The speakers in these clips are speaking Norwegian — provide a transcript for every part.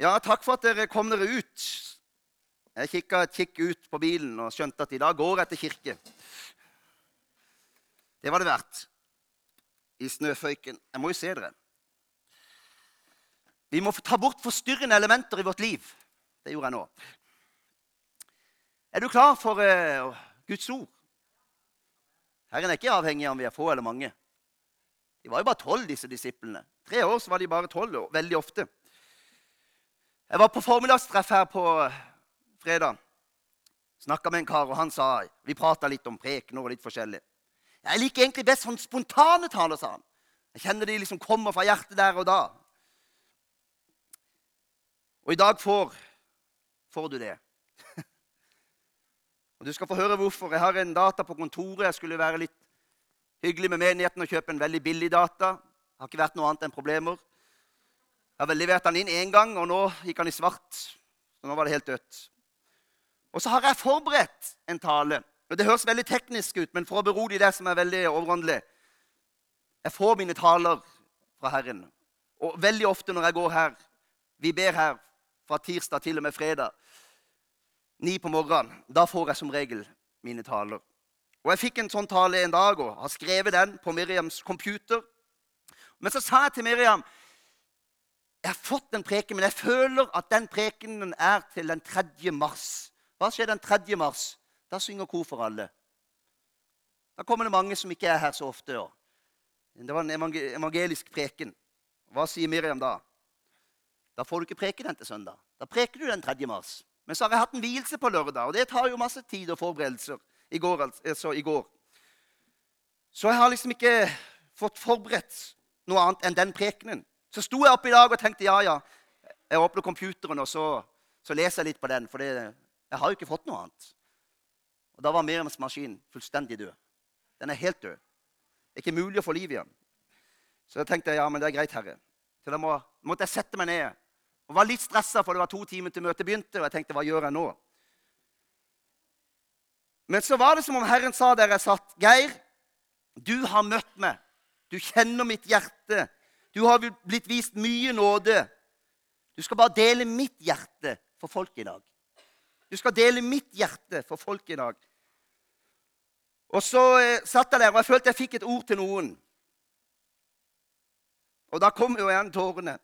Ja, takk for at dere kom dere ut. Jeg kikka et kikk ut på bilen og skjønte at i dag går jeg til kirke. Det var det verdt. I snøføyken. Jeg må jo se dere. Vi må ta bort forstyrrende elementer i vårt liv. Det gjorde jeg nå. Er du klar for uh, Guds ord? Herren er ikke avhengig av om vi er få eller mange. De var jo bare tolv, disse disiplene. Tre år så var de bare tolv, veldig ofte. Jeg var på formiddagstreff her på fredag. Snakka med en kar, og han sa Vi prata litt om prekener og litt forskjellig. Jeg liker egentlig best sånn spontane taler, sa han. Jeg kjenner de liksom kommer fra hjertet der og da. Og i dag får, får du det. og Du skal få høre hvorfor. Jeg har en data på kontoret. Jeg skulle være litt hyggelig med menigheten og kjøpe en veldig billig data. Det har ikke vært noe annet enn problemer. Jeg har levert den inn én gang, og nå gikk han i svart. Så nå var det helt dødt. Og så har jeg forberedt en tale. Og Det høres veldig teknisk ut, men for å berolige deg som er veldig overåndelig Jeg får mine taler fra Herren. Og veldig ofte når jeg går her Vi ber her fra tirsdag til og med fredag. Ni på morgenen. Da får jeg som regel mine taler. Og Jeg fikk en sånn tale en dag og har skrevet den på Miriams computer. Men så sa jeg til Miriam jeg har fått en preken, men jeg føler at den prekenen er til den 3. mars. Hva skjer den 3. mars? Da synger kor for alle. Da kommer det mange som ikke er her så ofte. Ja. Det var en evangelisk preken. Hva sier Miriam da? Da får du ikke preke den til søndag. Da preker du den 3. mars. Men så har jeg hatt en vielse på lørdag, og det tar jo masse tid og forberedelser. I går, altså i går. Så jeg har liksom ikke fått forberedt noe annet enn den prekenen. Så sto jeg opp i dag og tenkte ja, ja, jeg åpner computeren og så, så leser jeg litt på den. For det, jeg har jo ikke fått noe annet. Og da var Miriams maskin fullstendig død. Den er helt død. Det er ikke mulig å få liv i den. Så da tenkte jeg ja, men det er greit, Herre. Så da må, måtte jeg sette meg ned. Og var litt stressa, for det var to timer til møtet begynte. Og jeg tenkte, hva gjør jeg nå? Men så var det som om Herren sa der jeg satt, Geir, du har møtt meg. Du kjenner mitt hjerte. Du har blitt vist mye nåde. Du skal bare dele mitt hjerte for folk i dag. Du skal dele mitt hjerte for folk i dag. Og så eh, satt jeg der, og jeg følte jeg fikk et ord til noen. Og da kom jo igjen tårene.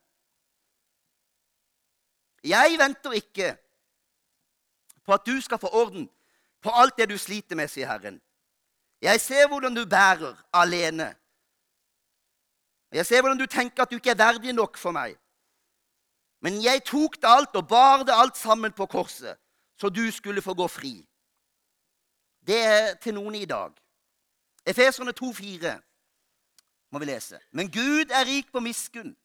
Jeg venter ikke på at du skal få orden på alt det du sliter med, sier Herren. Jeg ser hvordan du bærer alene. Jeg ser hvordan du tenker at du ikke er verdig nok for meg. Men jeg tok det alt og bar det alt sammen på korset, så du skulle få gå fri. Det er til noen i dag. Efeserne 2,4 må vi lese. Men Gud er rik på miskunn,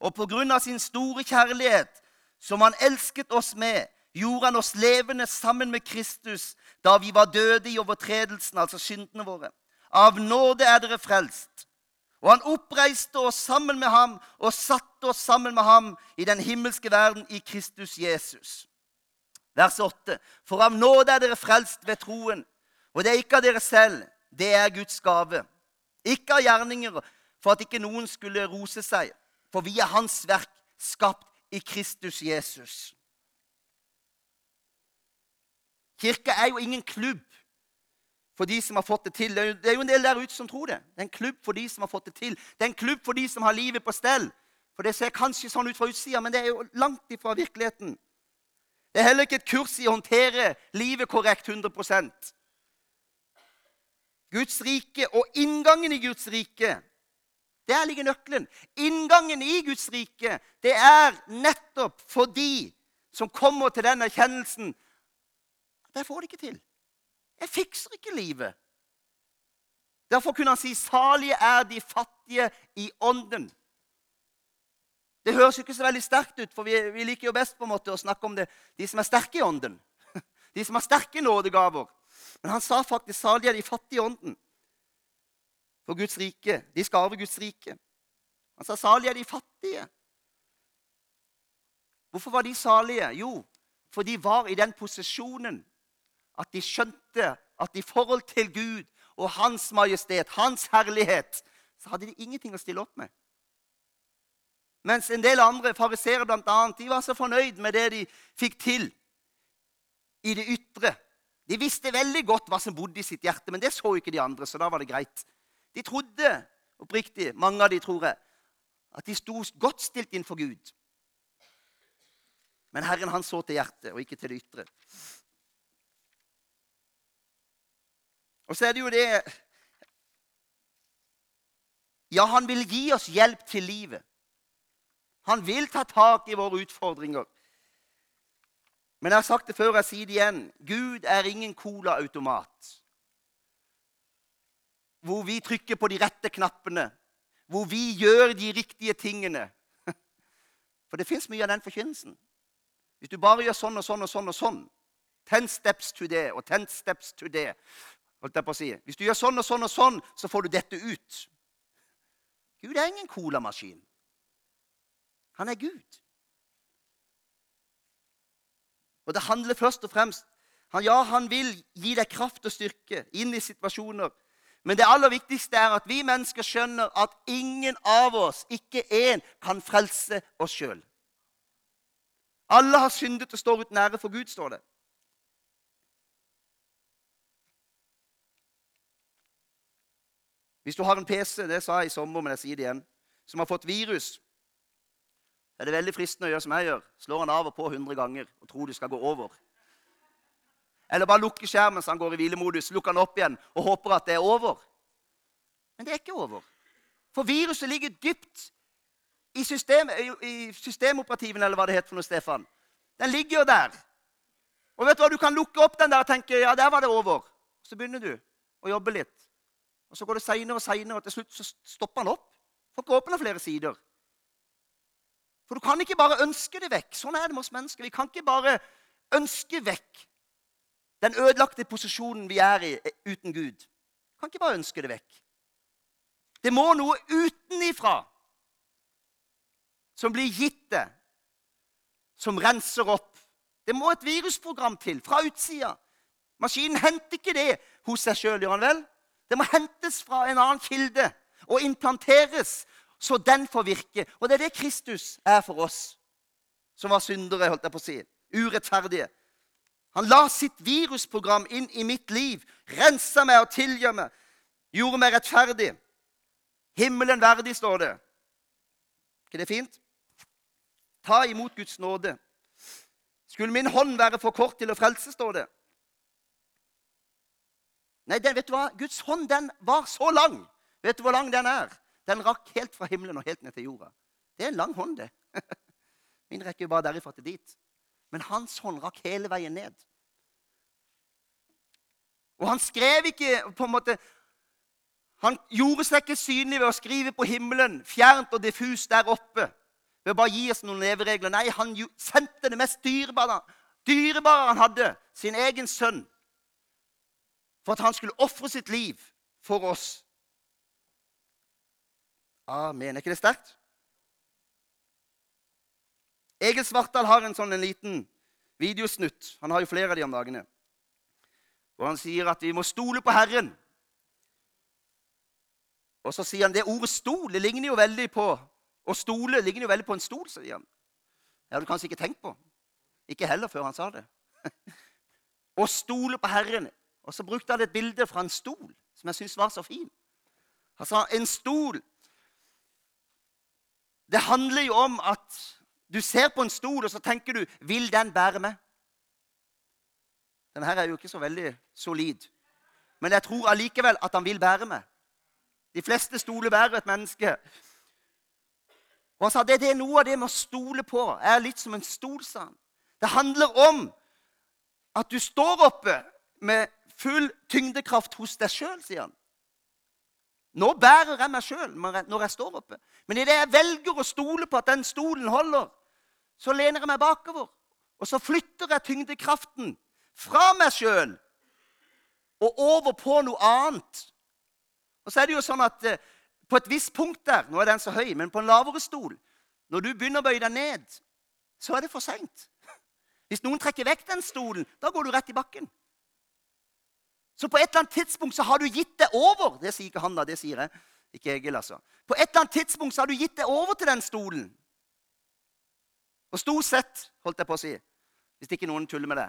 og på grunn av sin store kjærlighet, som han elsket oss med, gjorde han oss levende sammen med Kristus da vi var døde i overtredelsen, altså syndene våre. Av nåde er dere frelst og han oppreiste oss sammen med ham og satte oss sammen med ham i den himmelske verden i Kristus Jesus. Vers 8. For av nåde er dere frelst ved troen. Og det er ikke av dere selv, det er Guds gave. Ikke av gjerninger, for at ikke noen skulle rose seg. For vi er Hans verk, skapt i Kristus Jesus. Kirke er jo ingen klubb for de som har fått det til. Det er jo en del der ute som tror det. Det er en klubb for de som har fått det til. Det er en klubb for de som har livet på stell. For det ser kanskje sånn ut fra utsida, men det er jo langt ifra virkeligheten. Det er heller ikke et kurs i å håndtere livet korrekt 100 Guds rike og inngangen i Guds rike, der ligger nøkkelen. Inngangen i Guds rike, det er nettopp for de som kommer til den erkjennelsen at får det ikke til. Jeg fikser ikke livet. Derfor kunne han si, 'Salige er de fattige i ånden'. Det høres jo ikke så veldig sterkt ut, for vi, vi, liker jo best på en måte å snakke om det, de som er sterke i ånden. De som har sterke nådegaver. Men han sa faktisk 'salige er de fattige i ånden'. For Guds rike. De skal arve Guds rike. Han sa 'salige er de fattige'. Hvorfor var de salige? Jo, for de var i den posisjonen at de skjønte at i forhold til Gud og Hans majestet, Hans herlighet, så hadde de ingenting å stille opp med. Mens en del andre fariseere annet, de var så fornøyd med det de fikk til i det ytre. De visste veldig godt hva som bodde i sitt hjerte, men det så ikke de andre. så da var det greit. De trodde oppriktig, mange av de tror jeg, at de sto godt stilt innenfor Gud. Men Herren han så til hjertet og ikke til det ytre. Og så er det jo det Ja, han vil gi oss hjelp til livet. Han vil ta tak i våre utfordringer. Men jeg har sagt det før, jeg sier det igjen. Gud er ingen colaautomat. Hvor vi trykker på de rette knappene. Hvor vi gjør de riktige tingene. For det fins mye av den forkynnelsen. Hvis du bare gjør sånn og sånn og sånn og sånn Ten steps to det og ten steps to det. Holdt jeg på å si. Hvis du gjør sånn og sånn og sånn, så får du dette ut. Gud er ingen colamaskin. Han er Gud. Og det handler først og fremst han, Ja, han vil gi deg kraft og styrke inn i situasjoner. Men det aller viktigste er at vi mennesker skjønner at ingen av oss, ikke én, kan frelse oss sjøl. Alle har syndet og står uten ære for Gud, står det. Hvis du har en PC, det sa jeg i sommer, men jeg sier det igjen, som har fått virus, er det veldig fristende å gjøre som jeg gjør. Slår han av og på 100 ganger og tror det skal gå over. Eller bare lukke skjermen så han går i hvilemodus, lukker han opp igjen og håper at det er over. Men det er ikke over. For viruset ligger dypt i, system, i systemoperativen, eller hva det heter for noe, Stefan. Den ligger jo der. Og vet du hva, Du kan lukke opp den der og tenke ja, der var det over. Så begynner du å jobbe litt. Og Så går det seinere og seinere, og til slutt så stopper han opp. Får ikke åpna flere sider. For du kan ikke bare ønske det vekk. Sånn er det med oss mennesker. Vi kan ikke bare ønske vekk den ødelagte posisjonen vi er i eh, uten Gud. Vi kan ikke bare ønske det vekk. Det må noe utenifra som blir gitt det, som renser opp. Det må et virusprogram til fra utsida. Maskinen henter ikke det hos seg sjøl, gjør han vel? Det må hentes fra en annen kilde og implanteres så den får virke. Og det er det Kristus er for oss som var syndere, holdt jeg på å si. Urettferdige. Han la sitt virusprogram inn i mitt liv, rensa meg og tilgjør meg, gjorde meg rettferdig. Himmelen verdig, står det. ikke det fint? Ta imot Guds nåde. Skulle min hånd være for kort til å frelse, står det. Nei, den, vet du hva? Guds hånd den var så lang. Vet du hvor lang den er? Den rakk helt fra himmelen og helt ned til jorda. Det er en lang hånd, det. Min rekker jo bare derifra til dit. Men hans hånd rakk hele veien ned. Og han skrev ikke på en måte Han gjorde seg ikke synlig ved å skrive på himmelen, fjernt og diffust der oppe, ved å bare gi oss noen leveregler. Nei, han sendte det mest dyrebare, dyrebare han hadde, sin egen sønn, for at han skulle ofre sitt liv for oss. Amen. Er ikke det sterkt? Egil Svartdal har en sånn en liten videosnutt. Han har jo flere av de om dagene. Og han sier at vi må stole på Herren. Og så sier han det ordet 'stol' det ligner jo veldig på å stole ligner jo veldig på en stol. sier han. Det har du kanskje ikke tenkt på. Ikke heller før han sa det. Å stole på Herren. Og så brukte han et bilde fra en stol som jeg syntes var så fin. Han sa en stol det handler jo om at du ser på en stol, og så tenker du Vil den bære meg? Denne her er jo ikke så veldig solid. Men jeg tror allikevel at han vil bære meg. De fleste stoler bærer et menneske. Og han sa det, det er noe av det med å stole på. Jeg er litt som en stol, sa han. Det handler om at du står oppe med full tyngdekraft hos deg sjøl, sier han. Nå bærer jeg meg sjøl når jeg står oppe. Men idet jeg velger å stole på at den stolen holder, så lener jeg meg bakover. Og så flytter jeg tyngdekraften fra meg sjøl og over på noe annet. Og så er det jo sånn at eh, på et visst punkt der Nå er den så høy, men på en lavere stol Når du begynner å bøye deg ned, så er det for seint. Hvis noen trekker vekk den stolen, da går du rett i bakken. Så på et eller annet tidspunkt så har du gitt det over. Det sier ikke han, da. Det sier jeg. Ikke Egil, altså. På et eller annet tidspunkt så har du gitt det over til den stolen. Og stort sett, holdt jeg på å si, hvis ikke noen tuller med det,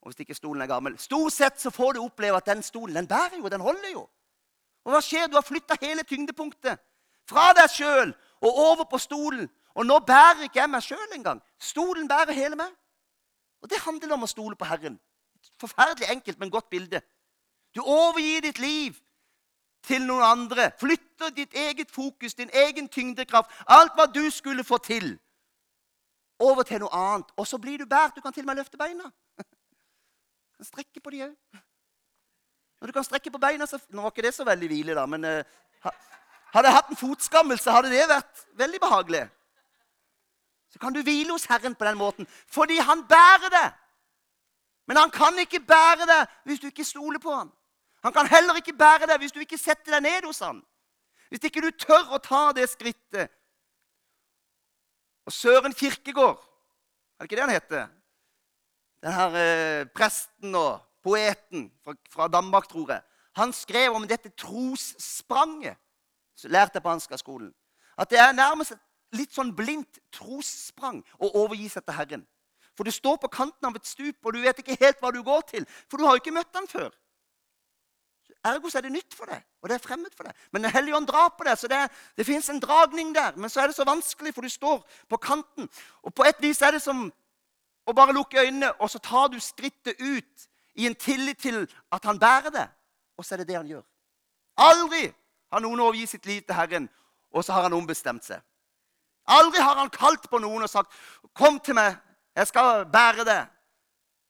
og hvis ikke stolen er gammel Stort sett så får du oppleve at den stolen den bærer jo, den holder jo. Og hva skjer? Du har flytta hele tyngdepunktet fra deg sjøl og over på stolen. Og nå bærer ikke jeg meg sjøl engang. Stolen bærer hele meg. Og det handler om å stole på Herren. Forferdelig enkelt, men godt bilde. Du overgir ditt liv til noen andre. Flytter ditt eget fokus, din egen tyngdekraft, alt hva du skulle få til, over til noe annet. Og så blir du båret. Du kan til og med løfte beina. Du kan strekke på de òg. Når du kan strekke på beina, så Nå var ikke det så veldig hvile, da, men uh, hadde jeg hatt en fotskammel, så hadde det vært veldig behagelig. Så kan du hvile hos Herren på den måten, fordi han bærer det. Men han kan ikke bære det hvis du ikke stoler på ham. Han kan heller ikke bære deg hvis du ikke setter deg ned hos han. Hvis ikke du tør å ta det skrittet. Og Søren Kirkegård, er det ikke det han heter? Den her eh, presten og poeten fra, fra, Danmark, tror jeg. Han skrev om dette trosspranget. Så lærte jeg på Hanska-skolen. At det er nærmest et litt sånn blindt trossprang å overgi seg til Herren. For du står på kanten av et stup, og du vet ikke helt hva du går til. For du har jo ikke møtt han før. Ergo så er det nytt for deg, og det er fremmed for deg. Men Den hellige ånd drar på deg, så det, det fins en dragning der. Men så er det så vanskelig, for du står på kanten. Og på et vis er det som å bare lukke øynene, og så tar du skrittet ut i en tillit til at han bærer det. Og så er det det han gjør. Aldri har noen overgitt sitt liv til Herren, og så har han ombestemt seg. Aldri har han kalt på noen og sagt 'Kom til meg, jeg skal bære det.'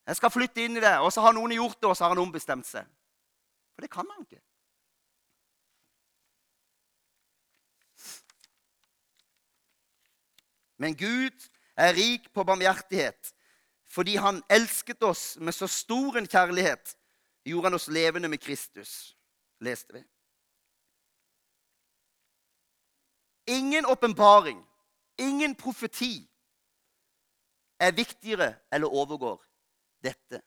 'Jeg skal flytte inn i det.' Og så har noen gjort det, og så har han ombestemt seg. For det kan han ikke. Men Gud er rik på barmhjertighet. Fordi han elsket oss med så stor en kjærlighet, gjorde han oss levende med Kristus. Leste vi. Ingen åpenbaring Ingen profeti er viktigere eller overgår dette.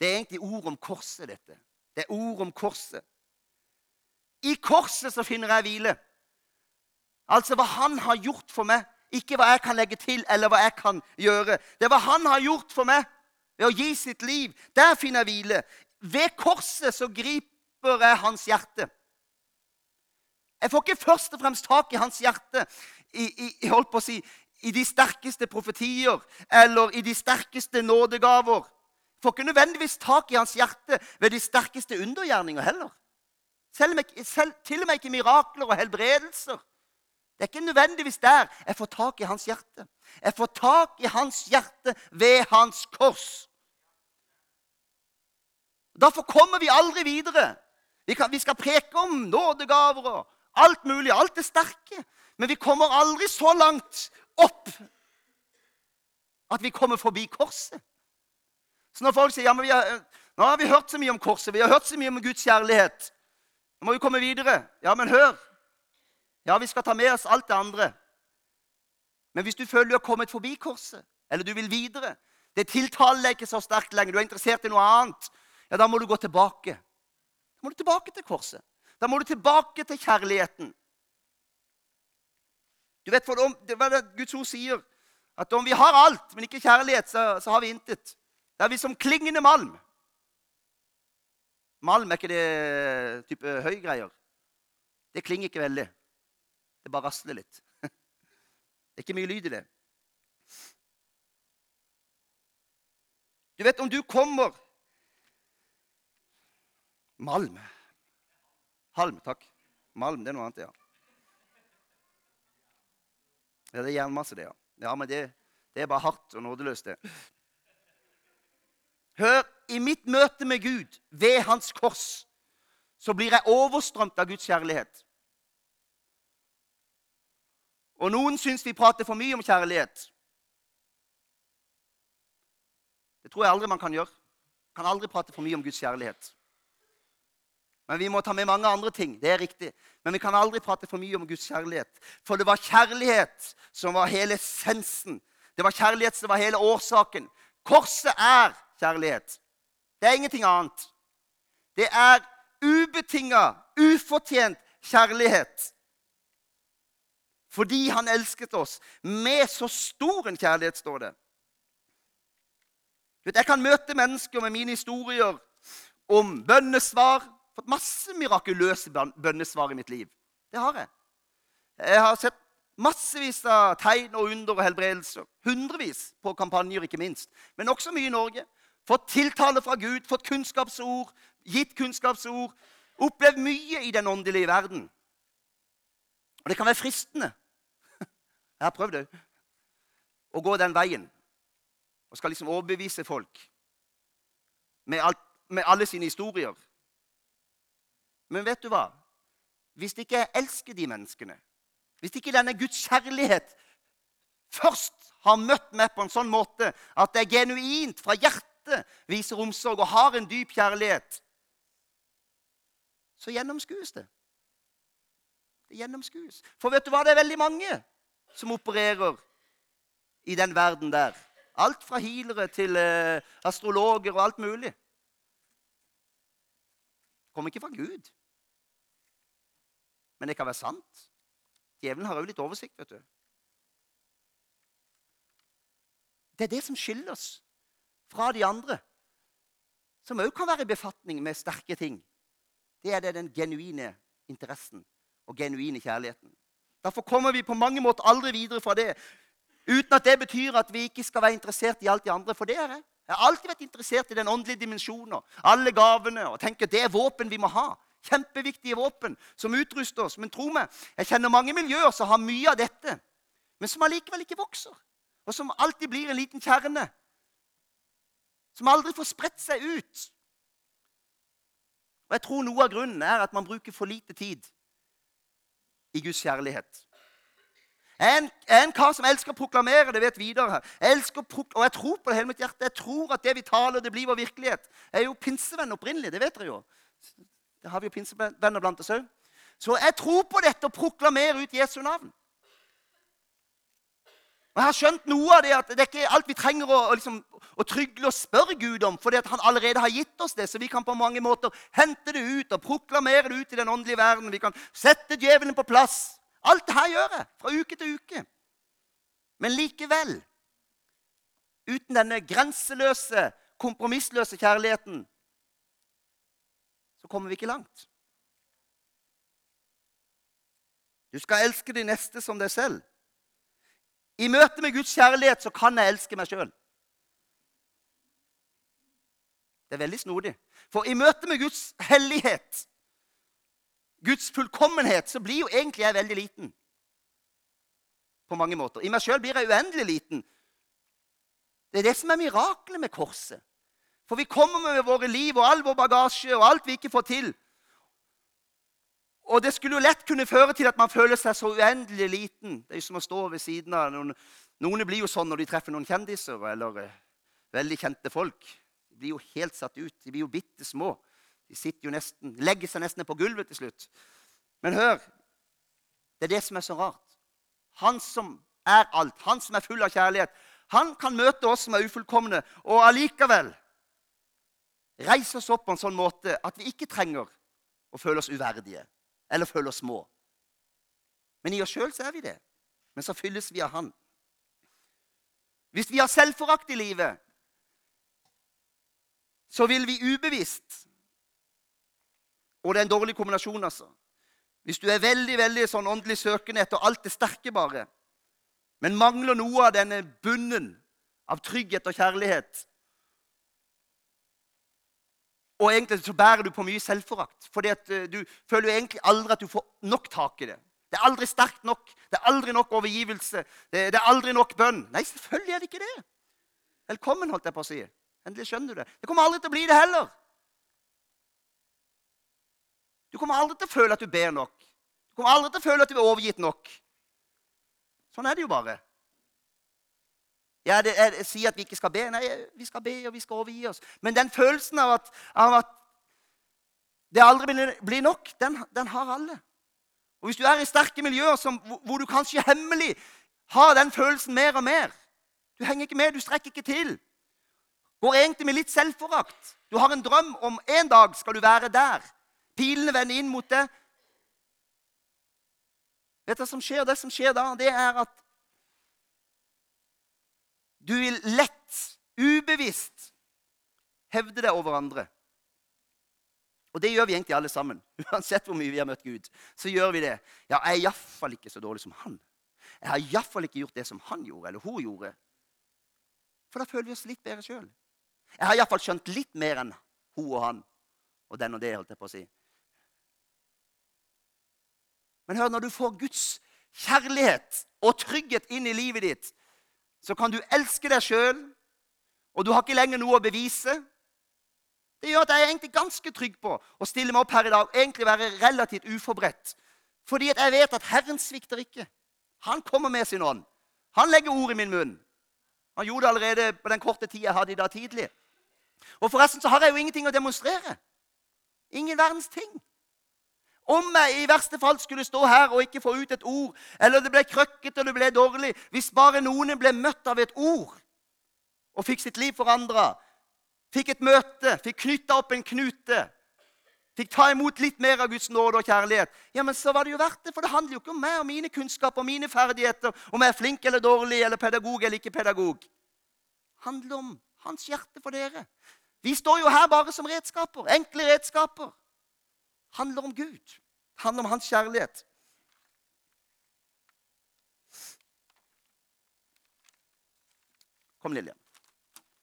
Det er egentlig ord om korset, dette. Det er ord om korset. I korset så finner jeg hvile. Altså hva han har gjort for meg. Ikke hva jeg kan legge til, eller hva jeg kan gjøre. Det er hva han har gjort for meg ved å gi sitt liv. Der finner jeg hvile. Ved korset så griper jeg hans hjerte. Jeg får ikke først og fremst tak i hans hjerte i, i, holdt på å si, i de sterkeste profetier eller i de sterkeste nådegaver. Får ikke nødvendigvis tak i hans hjerte ved de sterkeste undergjerninger heller. Selv, selv, til og med ikke mirakler og helbredelser. Det er ikke nødvendigvis der jeg får tak i hans hjerte. Jeg får tak i hans hjerte ved hans kors. Derfor kommer vi aldri videre. Vi, kan, vi skal preke om nådegaver og alt mulig. Alt det sterke. Men vi kommer aldri så langt opp at vi kommer forbi korset. Så når folk sier ja, men har, nå har vi hørt så mye om korset, vi har hørt så mye om Guds kjærlighet, nå må vi komme videre. Ja, men hør. Ja, vi skal ta med oss alt det andre. Men hvis du føler du har kommet forbi korset, eller du vil videre Det tiltaler deg ikke så sterkt lenger, du er interessert i noe annet, ja, da må du gå tilbake. Da må du tilbake til korset. Da må du tilbake til kjærligheten. Du vet, Hva det Guds ord sier? At om vi har alt, men ikke kjærlighet, så, så har vi intet. Er vi som klingende malm. Malm er ikke det type høygreier. Det klinger ikke veldig. Det bare rasler litt. Det er ikke mye lyd i det. Du vet, om du kommer Malm. Halm, takk. Malm, det er noe annet, ja. Ja, det er jernmasse, det, ja. Ja, Men det, det er bare hardt og nådeløst, det. Hør, i mitt møte med Gud ved Hans kors så blir jeg overstrømt av Guds kjærlighet. Og noen syns vi prater for mye om kjærlighet. Det tror jeg aldri man kan gjøre. Kan aldri prate for mye om Guds kjærlighet. Men vi må ta med mange andre ting. Det er riktig. Men vi kan aldri prate for mye om Guds kjærlighet. For det var kjærlighet som var hele essensen. Det var kjærlighet som var hele årsaken. Korset er kjærlighet. Det er ingenting annet. Det er ubetinga, ufortjent kjærlighet. Fordi han elsket oss med så stor en kjærlighet, står det. Jeg kan møte mennesker med mine historier om bønnesvar. Fått masse mirakuløse bønnesvar i mitt liv. Det har jeg. Jeg har sett massevis av tegn og under og helbredelser. Hundrevis på kampanjer, ikke minst. Men også mye i Norge. Fått tiltale fra Gud, fått kunnskapsord, gitt kunnskapsord. Opplevd mye i den åndelige verden. Og det kan være fristende Jeg har prøvd det. Å gå den veien og skal liksom overbevise folk med, alt, med alle sine historier. Men vet du hva? Hvis ikke jeg elsker de menneskene, hvis ikke denne Guds kjærlighet først har møtt meg på en sånn måte at det er genuint fra hjertet viser omsorg og har en dyp kjærlighet, så gjennomskues det. Det gjennomskues. For vet du hva? Det er veldig mange som opererer i den verden der. Alt fra healere til eh, astrologer og alt mulig. Det kommer ikke fra Gud. Men det kan være sant. Djevelen har òg litt oversikt, vet du. Det er det som skiller oss fra de andre, som òg kan være i befatning med sterke ting. Det er det den genuine interessen og genuine kjærligheten. Derfor kommer vi på mange måter aldri videre fra det. Uten at det betyr at vi ikke skal være interessert i alt de andre. For det er jeg. Jeg har alltid vært interessert i den åndelige dimensjonen. Alle gavene. Og tenker det er våpen vi må ha. Kjempeviktige våpen som utruster oss. Men tro meg, jeg kjenner mange miljøer som har mye av dette, men som allikevel ikke vokser. Og som alltid blir en liten kjerne. Som aldri får spredt seg ut. Og jeg tror noe av grunnen er at man bruker for lite tid i Guds kjærlighet. Jeg er en, jeg en kar som elsker å proklamere. det vet videre. Jeg og jeg tror på det hele mitt hjerte. Jeg tror at det vi taler, det blir vår virkelighet. Jeg er jo pinsevenn opprinnelig. Det vet dere jo. Det har vi jo pinsevenner blant oss òg. Så jeg tror på dette å proklamere ut Jesu navn. Og Jeg har skjønt noe av det at det er ikke alt vi trenger å, å, liksom, å trygle og spørre Gud om, fordi han allerede har gitt oss det. Så vi kan på mange måter hente det ut og proklamere det ut i den åndelige verden. Vi kan sette djevelen på plass. Alt det her gjør jeg fra uke til uke. Men likevel, uten denne grenseløse, kompromissløse kjærligheten, så kommer vi ikke langt. Du skal elske de neste som deg selv. I møte med Guds kjærlighet så kan jeg elske meg sjøl. Det er veldig snodig. For i møte med Guds hellighet Guds fullkommenhet, så blir jo egentlig jeg veldig liten. På mange måter. I meg sjøl blir jeg uendelig liten. Det er det som er miraklet med korset. For vi kommer med våre liv og all vår bagasje og alt vi ikke får til. Og det skulle jo lett kunne føre til at man føler seg så uendelig liten. Det er jo som å stå ved siden av noen Noen blir jo sånn når de treffer noen kjendiser eller eh, veldig kjente folk. De blir jo helt satt ut. De blir jo bitte små. De sitter jo nesten, legger seg nesten på gulvet til slutt. Men hør, det er det som er så rart. Han som er alt, han som er full av kjærlighet, han kan møte oss som er ufullkomne, og allikevel reise oss opp på en sånn måte at vi ikke trenger å føle oss uverdige eller føler oss små. Men i oss sjøl er vi det. Men så fylles vi av Han. Hvis vi har selvforakt i livet, så vil vi ubevisst og det er en dårlig kombinasjon, altså. Hvis du er veldig veldig sånn åndelig søkende etter alt det sterke, bare, men mangler noe av denne bunnen av trygghet og kjærlighet Og egentlig så bærer du på mye selvforakt, fordi at eh, du føler jo egentlig aldri at du får nok tak i det. Det er aldri sterkt nok. Det er aldri nok overgivelse. Det, det er aldri nok bønn. Nei, selvfølgelig er det ikke det. Velkommen, holdt jeg på å si. Endelig skjønner du det. Det kommer aldri til å bli det heller. Du kommer aldri til å føle at du ber nok. Du kommer aldri til å føle at du er overgitt nok. Sånn er det jo bare. Ja, det, jeg, sier at vi ikke skal be. Nei, vi skal be, og vi skal overgi oss. Men den følelsen av at, av at det aldri blir nok, den, den, har alle. Og Hvis du er i sterke miljøer som, hvor du kanskje hemmelig har den følelsen mer og mer Du henger ikke med, du strekker ikke til. Går egentlig med litt selvforakt. Du har en drøm om en dag skal du være der. Pilene vender inn mot det. Vet du hva som skjer? Det som skjer da, det er at du vil lett, ubevisst, hevde deg over andre. Og det gjør vi egentlig alle sammen. Uansett hvor mye vi har møtt Gud. så gjør vi det. Ja, jeg er iallfall ikke så dårlig som han. Jeg har iallfall ikke gjort det som han gjorde, eller hun gjorde. For da føler vi oss litt bedre sjøl. Jeg har iallfall skjønt litt mer enn hun og han og den og det, holdt jeg på å si. Men hør, når du får Guds kjærlighet og trygghet inn i livet ditt, så kan du elske deg sjøl, og du har ikke lenger noe å bevise. Det gjør at jeg er egentlig ganske trygg på å stille meg opp her i dag egentlig være relativt uforberedt. Fordi at jeg vet at Herren svikter ikke. Han kommer med sin ånd. Han legger ord i min munn. Han gjorde det allerede på den korte tida jeg hadde i dag tidlig. Og forresten så har jeg jo ingenting å demonstrere. Ingen verdens ting. Om jeg i verste fall skulle stå her og ikke få ut et ord, eller det ble krøkkete og det ble dårlig Hvis bare noen ble møtt av et ord og fikk sitt liv forandra, fikk et møte, fikk knytta opp en knute, fikk ta imot litt mer av Guds nåde og kjærlighet, ja, men så var det jo verdt det. For det handler jo ikke om meg og mine kunnskaper og mine ferdigheter, om jeg er flink eller dårlig, eller pedagog eller ikke pedagog. Det handler om hans hjerte for dere. Vi står jo her bare som redskaper. Enkle redskaper. Handler om Gud. Det handler om hans kjærlighet. Kom, Lillian.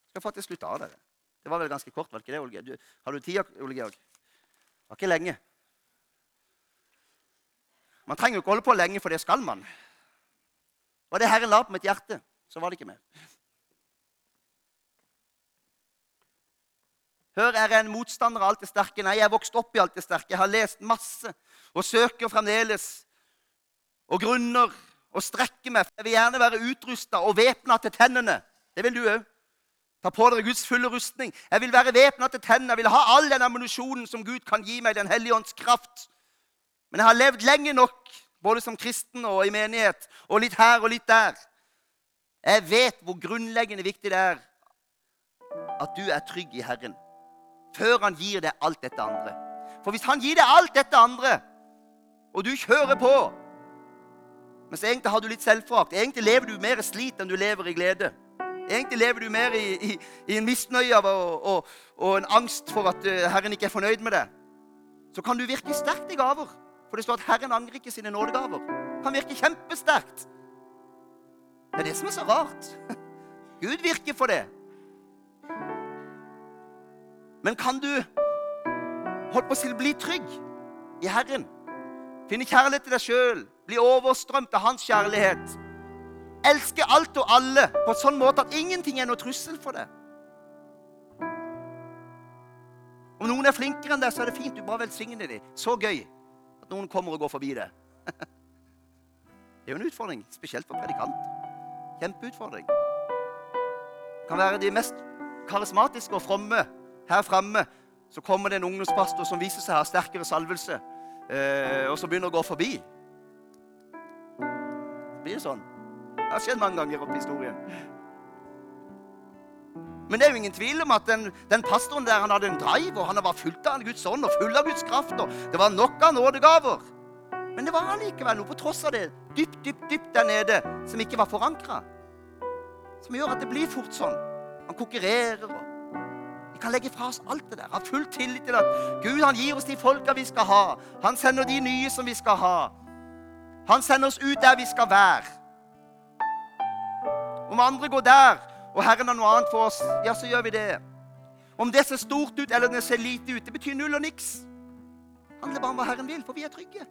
Skal faktisk slutte av dere. Det var vel ganske kort, var det ikke det, Ole Georg? Har du tid, Ole Georg? Det var ikke lenge. Man trenger jo ikke holde på lenge, for det skal man. Var det Herren la på mitt hjerte, så var det ikke mer. Hør, jeg er en motstander av alt det sterke. Nei, jeg er vokst opp i alt det sterke. Jeg har lest masse og søker fremdeles og grunner og strekker meg. Jeg vil gjerne være utrusta og væpna til tennene. Det vil du òg. Ta på dere Guds fulle rustning. Jeg vil være væpna til tennene. Jeg vil ha all den ammunisjonen som Gud kan gi meg, Den hellige ånds kraft. Men jeg har levd lenge nok, både som kristen og i menighet, og litt her og litt der. Jeg vet hvor grunnleggende viktig det er at du er trygg i Herren før han gir deg alt dette andre. For hvis han gir deg alt dette andre, og du kjører på Mens egentlig har du litt selvforakt. Egentlig lever du mer i slit enn du lever i glede. Egentlig lever du mer i, i, i en misnøye og, og, og, en angst for at uh, Herren ikke er fornøyd med deg. Så kan du virke sterkt i gaver. For det står at Herren angrer ikke sine nådegaver. Kan virke kjempesterkt. Det er det som er så rart. Gud virker for det. Men kan du holdt på å si, bli trygg i Herren? Finne kjærlighet til deg sjøl, bli overstrømt av Hans kjærlighet. Elske alt og alle på en sånn måte at ingenting er noe trussel for deg. Om noen er flinkere enn deg, så er det fint. Du bare velsigner dem. Så gøy at noen kommer og går forbi det. Det er jo en utfordring, spesielt for predikant. Kjempeutfordring. Det kan være de mest karismatiske og fromme her framme så kommer det en ungdomspastor som viser seg å ha sterkere salvelse, eh, og som begynner å gå forbi. Det blir sånn. Det har skjedd mange ganger opp i historien. Men det er jo ingen tvil om at den, den pastoren der han hadde en drive, og han var fullt av Guds ånd og full av Guds kraft. og Det var nok av nådegaver. Men det var allikevel noe på tross av det dypt, dypt, dypt der nede som ikke var forankra. Som gjør at det blir fort sånn. Han konkurrerer og vi kan legge fra oss alt det der. Ha full tillit til at Gud han gir oss de folka vi skal ha. Han sender de nye som vi skal ha. Han sender oss ut der vi skal være. Om andre går der, og Herren har noe annet for oss, ja, så gjør vi det. Om det ser stort ut eller det ser lite ut, det betyr null og niks. Det handler bare om hva Herren vil, for vi er trygge.